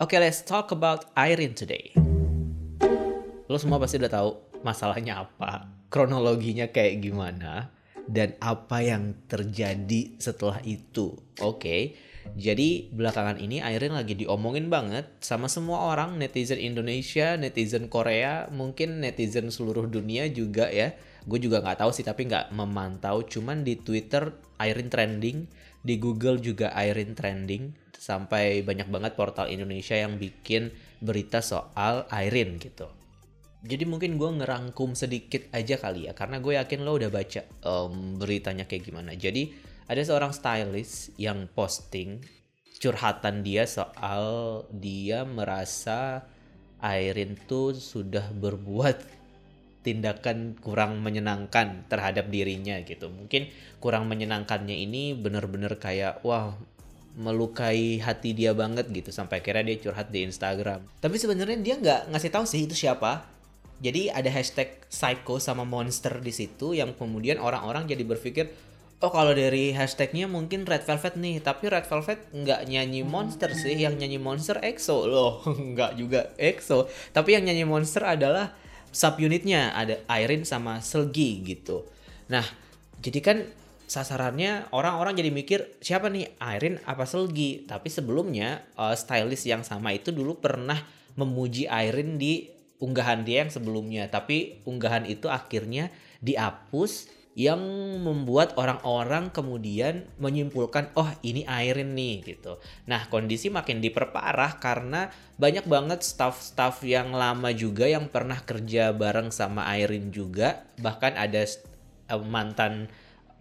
Oke, okay, let's talk about Irene today. Lo semua pasti udah tahu masalahnya apa, kronologinya kayak gimana, dan apa yang terjadi setelah itu. Oke, okay. jadi belakangan ini Irene lagi diomongin banget sama semua orang, netizen Indonesia, netizen Korea, mungkin netizen seluruh dunia juga ya. Gue juga nggak tahu sih, tapi nggak memantau. Cuman di Twitter Irene trending, di Google juga Irene trending sampai banyak banget portal Indonesia yang bikin berita soal Irene gitu. Jadi mungkin gue ngerangkum sedikit aja kali ya, karena gue yakin lo udah baca um, beritanya kayak gimana. Jadi ada seorang stylist yang posting curhatan dia soal dia merasa Irene tuh sudah berbuat tindakan kurang menyenangkan terhadap dirinya gitu. Mungkin kurang menyenangkannya ini bener-bener kayak wah melukai hati dia banget gitu sampai akhirnya dia curhat di Instagram. Tapi sebenarnya dia nggak ngasih tahu sih itu siapa. Jadi ada hashtag psycho sama monster di situ yang kemudian orang-orang jadi berpikir oh kalau dari hashtagnya mungkin Red Velvet nih tapi Red Velvet nggak nyanyi monster sih yang nyanyi monster EXO loh nggak juga EXO tapi yang nyanyi monster adalah subunitnya ada Irene sama Selgi gitu. Nah jadi kan sasarannya orang-orang jadi mikir siapa nih Irene apa Selgi tapi sebelumnya uh, stylist yang sama itu dulu pernah memuji Irene di unggahan dia yang sebelumnya tapi unggahan itu akhirnya dihapus yang membuat orang-orang kemudian menyimpulkan oh ini Irene nih gitu. Nah kondisi makin diperparah karena banyak banget staff-staff yang lama juga yang pernah kerja bareng sama Irene juga bahkan ada uh, mantan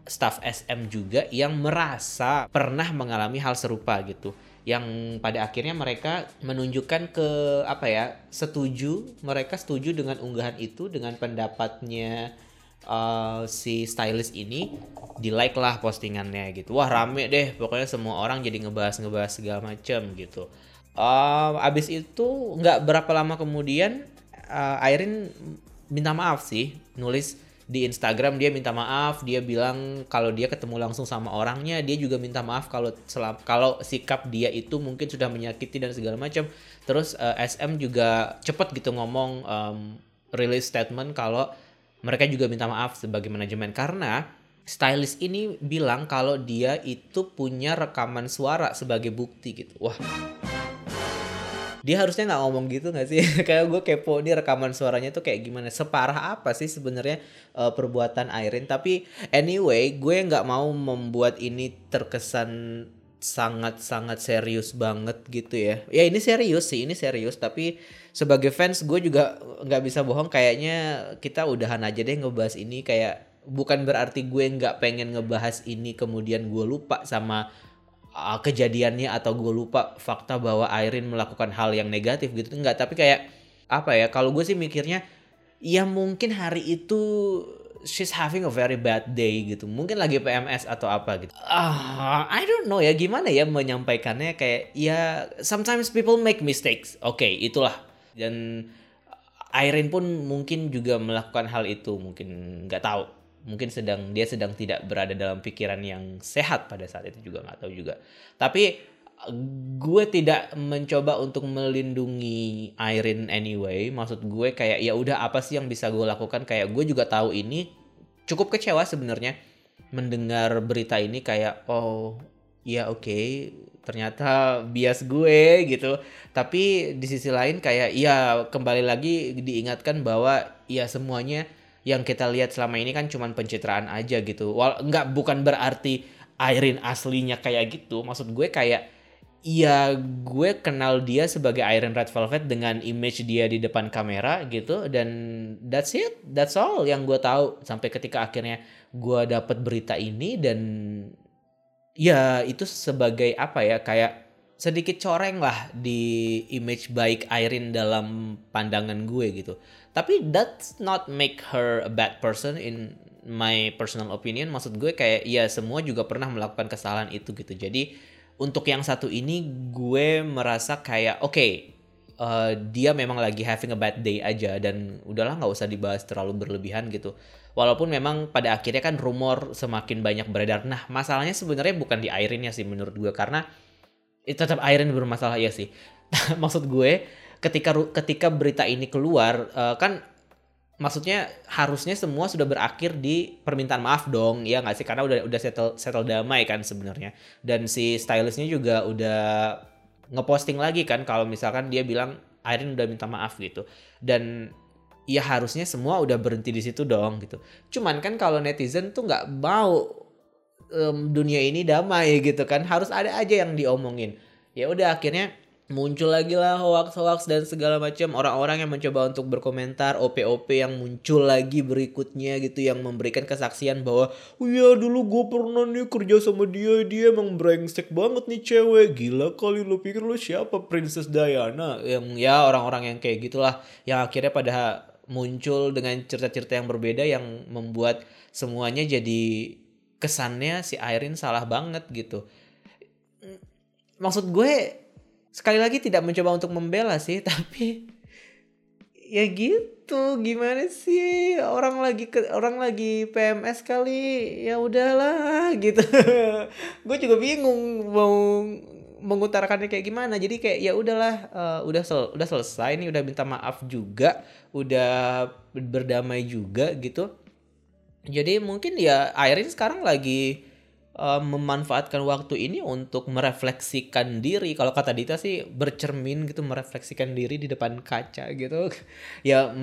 staff SM juga yang merasa pernah mengalami hal serupa gitu yang pada akhirnya mereka menunjukkan ke apa ya setuju mereka setuju dengan unggahan itu dengan pendapatnya uh, si stylist ini di like lah postingannya gitu. Wah rame deh. Pokoknya semua orang jadi ngebahas ngebahas segala macam gitu. Uh, abis itu nggak berapa lama kemudian uh, Irene minta maaf sih nulis di Instagram dia minta maaf dia bilang kalau dia ketemu langsung sama orangnya dia juga minta maaf kalau kalau sikap dia itu mungkin sudah menyakiti dan segala macam terus uh, SM juga cepet gitu ngomong um, release statement kalau mereka juga minta maaf sebagai manajemen karena stylist ini bilang kalau dia itu punya rekaman suara sebagai bukti gitu. Wah. Dia harusnya nggak ngomong gitu nggak sih? Kayak gue kepo nih rekaman suaranya tuh kayak gimana. Separah apa sih sebenarnya uh, perbuatan Irene tapi anyway gue nggak mau membuat ini terkesan sangat-sangat serius banget gitu ya. Ya ini serius sih ini serius. Tapi sebagai fans gue juga nggak bisa bohong. Kayaknya kita udahan aja deh ngebahas ini. Kayak bukan berarti gue nggak pengen ngebahas ini kemudian gue lupa sama uh, kejadiannya atau gue lupa fakta bahwa Irene melakukan hal yang negatif gitu. Enggak tapi kayak apa ya kalau gue sih mikirnya ya mungkin hari itu she's having a very bad day gitu. Mungkin lagi PMS atau apa gitu. Uh, I don't know ya gimana ya menyampaikannya? Kayak ya sometimes people make mistakes. Oke okay, itulah. Dan Irene pun mungkin juga melakukan hal itu mungkin nggak tahu. Mungkin sedang dia sedang tidak berada dalam pikiran yang sehat pada saat itu juga nggak tahu juga. Tapi gue tidak mencoba untuk melindungi Irene anyway maksud gue kayak ya udah apa sih yang bisa gue lakukan kayak gue juga tahu ini cukup kecewa sebenarnya mendengar berita ini kayak oh ya oke okay, ternyata bias gue gitu tapi di sisi lain kayak ya kembali lagi diingatkan bahwa ya semuanya yang kita lihat selama ini kan cuman pencitraan aja gitu. Wal nggak bukan berarti Irene aslinya kayak gitu. Maksud gue kayak ya gue kenal dia sebagai Irene Red Velvet dengan image dia di depan kamera gitu dan that's it that's all yang gue tahu sampai ketika akhirnya gue dapat berita ini dan ya itu sebagai apa ya kayak sedikit coreng lah di image baik Irene dalam pandangan gue gitu. Tapi that's not make her a bad person in my personal opinion. Maksud gue kayak ya semua juga pernah melakukan kesalahan itu gitu. Jadi untuk yang satu ini gue merasa kayak oke okay, uh, dia memang lagi having a bad day aja dan udahlah nggak usah dibahas terlalu berlebihan gitu. Walaupun memang pada akhirnya kan rumor semakin banyak beredar. Nah masalahnya sebenarnya bukan di Irene ya sih menurut gue karena itu tetap Irene bermasalah ya sih. maksud gue ketika ketika berita ini keluar uh, kan maksudnya harusnya semua sudah berakhir di permintaan maaf dong ya nggak sih? Karena udah udah settle settle damai kan sebenarnya. Dan si stylistnya juga udah ngeposting lagi kan kalau misalkan dia bilang Irene udah minta maaf gitu. Dan ya harusnya semua udah berhenti di situ dong gitu. Cuman kan kalau netizen tuh nggak mau um, dunia ini damai gitu kan. Harus ada aja yang diomongin. Ya udah akhirnya muncul lagi lah hoax-hoax dan segala macam. Orang-orang yang mencoba untuk berkomentar OP-OP yang muncul lagi berikutnya gitu yang memberikan kesaksian bahwa oh ya dulu gue pernah nih kerja sama dia dia emang brengsek banget nih cewek. Gila kali lu pikir lu siapa Princess Diana? Yang ya orang-orang yang kayak gitulah. Yang akhirnya pada muncul dengan cerita-cerita yang berbeda yang membuat semuanya jadi kesannya si Irene salah banget gitu. Maksud gue sekali lagi tidak mencoba untuk membela sih tapi ya gitu gimana sih? Orang lagi ke, orang lagi PMS kali ya udahlah gitu. Gue juga bingung mau mengutarakannya kayak gimana. Jadi kayak ya udahlah uh, udah sel udah selesai nih udah minta maaf juga udah berdamai juga gitu. Jadi mungkin ya Airin sekarang lagi uh, memanfaatkan waktu ini untuk merefleksikan diri. Kalau kata Dita sih bercermin gitu, merefleksikan diri di depan kaca gitu. ya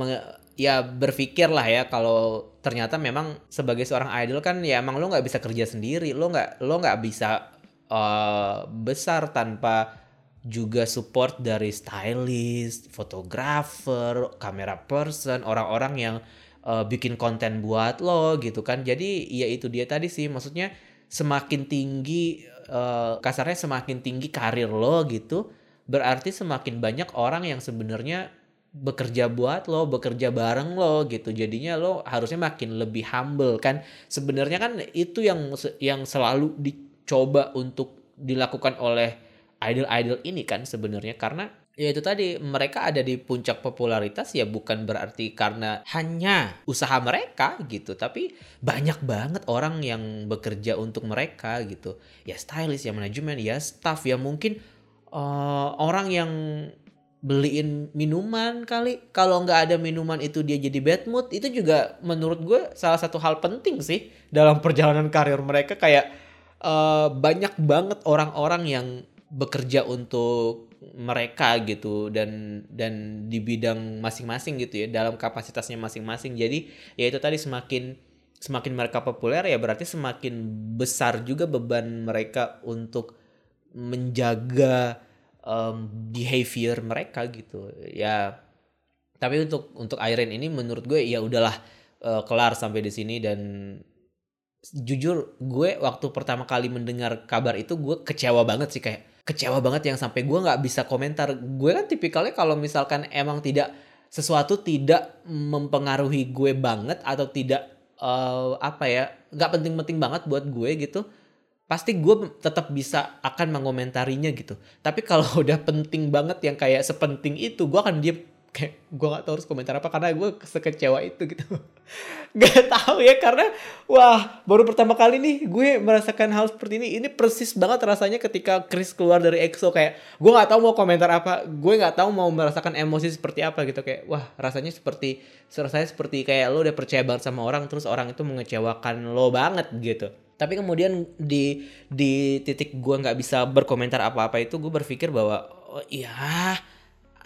ya berpikir lah ya kalau ternyata memang sebagai seorang idol kan ya emang lo nggak bisa kerja sendiri, lo nggak lo nggak bisa uh, besar tanpa juga support dari stylist, fotografer, kamera person, orang-orang yang uh, bikin konten buat lo gitu kan. Jadi ya itu dia tadi sih maksudnya semakin tinggi uh, kasarnya semakin tinggi karir lo gitu berarti semakin banyak orang yang sebenarnya bekerja buat lo, bekerja bareng lo gitu. Jadinya lo harusnya makin lebih humble kan. Sebenarnya kan itu yang yang selalu dicoba untuk dilakukan oleh idol-idol ini kan sebenarnya karena ya itu tadi. Mereka ada di puncak popularitas ya bukan berarti karena hanya usaha mereka gitu tapi banyak banget orang yang bekerja untuk mereka gitu. Ya stylist ya manajemen ya staff ya mungkin uh, orang yang beliin minuman kali. Kalau nggak ada minuman itu dia jadi bad mood itu juga menurut gue salah satu hal penting sih dalam perjalanan karir mereka. Kayak uh, banyak banget orang-orang yang bekerja untuk mereka gitu dan dan di bidang masing-masing gitu ya dalam kapasitasnya masing-masing. Jadi ya itu tadi semakin semakin mereka populer ya berarti semakin besar juga beban mereka untuk menjaga um, behavior mereka gitu. Ya tapi untuk untuk Irene ini menurut gue ya udahlah uh, kelar sampai di sini dan jujur gue waktu pertama kali mendengar kabar itu gue kecewa banget sih kayak kecewa banget yang sampai gue nggak bisa komentar. Gue kan tipikalnya kalau misalkan emang tidak sesuatu tidak mempengaruhi gue banget atau tidak uh, apa ya nggak penting-penting banget buat gue gitu pasti gue tetap bisa akan mengomentarinya gitu. Tapi kalau udah penting banget yang kayak sepenting itu gue akan diem kayak gue gak tahu harus komentar apa karena gue sekecewa itu gitu. Gak tahu ya karena wah baru pertama kali nih gue merasakan hal seperti ini. Ini persis banget rasanya ketika Chris keluar dari EXO kayak gue gak tahu mau komentar apa gue gak tahu mau merasakan emosi seperti apa gitu. Kayak wah rasanya seperti rasanya seperti kayak lo udah percaya banget sama orang terus orang itu mengecewakan lo banget gitu. Tapi kemudian di di titik gue nggak bisa berkomentar apa-apa itu gue berpikir bahwa oh iya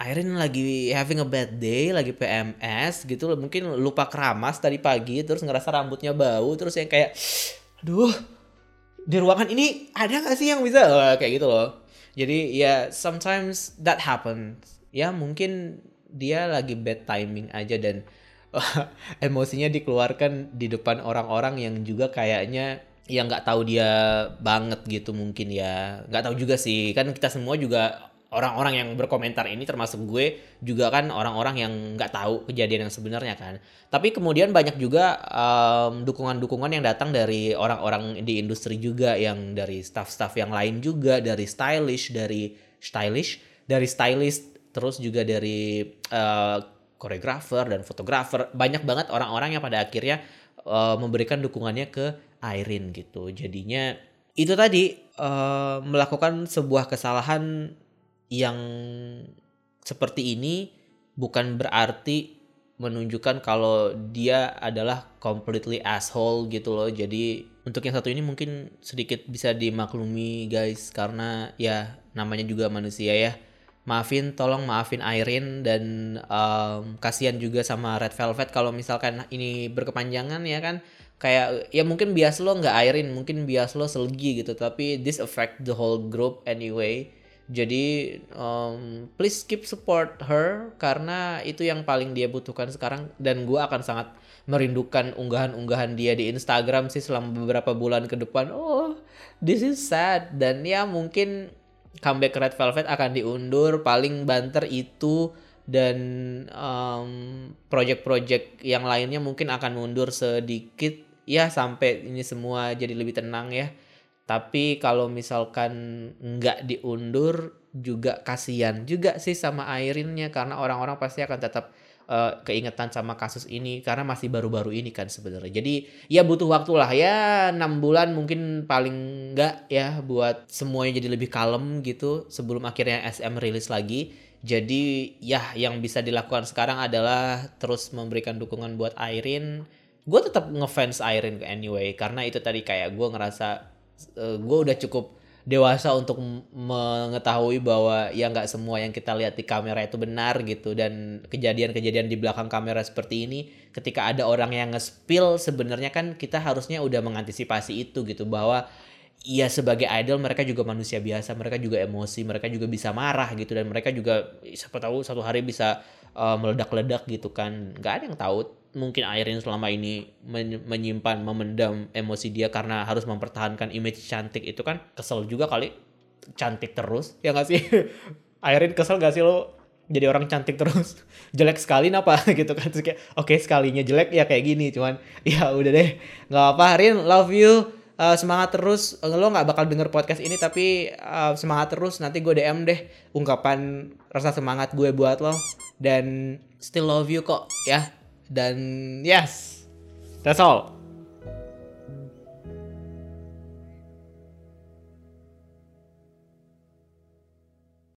Irene lagi having a bad day, lagi PMS gitu. Mungkin lupa keramas tadi pagi, terus ngerasa rambutnya bau, terus yang kayak, aduh, di ruangan ini ada gak sih yang bisa? Oh, kayak gitu loh. Jadi ya sometimes that happens. Ya mungkin dia lagi bad timing aja dan emosinya dikeluarkan di depan orang-orang yang juga kayaknya yang nggak tahu dia banget gitu mungkin ya nggak tahu juga sih kan kita semua juga orang-orang yang berkomentar ini termasuk gue juga kan orang-orang yang nggak tahu kejadian yang sebenarnya kan. Tapi kemudian banyak juga dukungan dukungan-dukungan yang datang dari orang-orang di industri juga yang dari staff-staff yang lain juga dari stylish dari stylish dari stylist terus juga dari koreografer uh, dan fotografer banyak banget orang-orang yang pada akhirnya uh, memberikan dukungannya ke Irene gitu. Jadinya itu tadi uh, melakukan sebuah kesalahan yang seperti ini bukan berarti menunjukkan kalau dia adalah completely asshole gitu loh. Jadi untuk yang satu ini mungkin sedikit bisa dimaklumi guys karena ya namanya juga manusia ya. Maafin, tolong maafin Irene dan um, kasihan juga sama Red Velvet kalau misalkan ini berkepanjangan ya kan kayak ya mungkin bias lo nggak Irene, mungkin bias lo selgi gitu tapi this affect the whole group anyway jadi um, please keep support her karena itu yang paling dia butuhkan sekarang dan gue akan sangat merindukan unggahan-unggahan dia di Instagram sih selama beberapa bulan ke depan. Oh, this is sad. Dan ya mungkin comeback Red Velvet akan diundur paling banter itu dan um, project-project yang lainnya mungkin akan mundur sedikit. Ya sampai ini semua jadi lebih tenang ya tapi kalau misalkan nggak diundur juga kasihan juga sih sama Airinnya karena orang-orang pasti akan tetap uh, keingetan sama kasus ini karena masih baru-baru ini kan sebenarnya. Jadi ya butuh waktu lah ya enam bulan mungkin paling nggak ya buat semuanya jadi lebih kalem gitu sebelum akhirnya SM rilis lagi. Jadi ya yang bisa dilakukan sekarang adalah terus memberikan dukungan buat Airin. Gue tetap ngefans Airin anyway karena itu tadi kayak gue ngerasa uh, eh, gue udah cukup dewasa untuk mengetahui bahwa ya nggak semua yang kita lihat di kamera itu benar gitu. Dan kejadian-kejadian di belakang kamera seperti ini ketika ada orang yang nge-spill sebenarnya kan kita harusnya udah mengantisipasi itu gitu. Bahwa ya sebagai idol mereka juga manusia biasa mereka juga emosi mereka juga bisa marah gitu. Dan mereka juga siapa tahu satu hari bisa uh, meledak-ledak gitu kan. Nggak ada yang tahu mungkin Airin selama ini menyimpan memendam emosi dia karena harus mempertahankan image cantik itu kan kesel juga kali. Cantik terus ya gak sih? Airin kesel gak sih lo jadi orang cantik terus? Jelek sekali apa gitu kan. Terus kayak oke okay, sekalinya jelek ya kayak gini. Cuman ya udah deh. Nggak apa Arin love you. Uh, semangat terus. Lo nggak bakal denger podcast ini tapi uh, semangat terus. Nanti gue DM deh ungkapan rasa semangat gue buat lo. Dan still love you kok ya dan yes, that's all.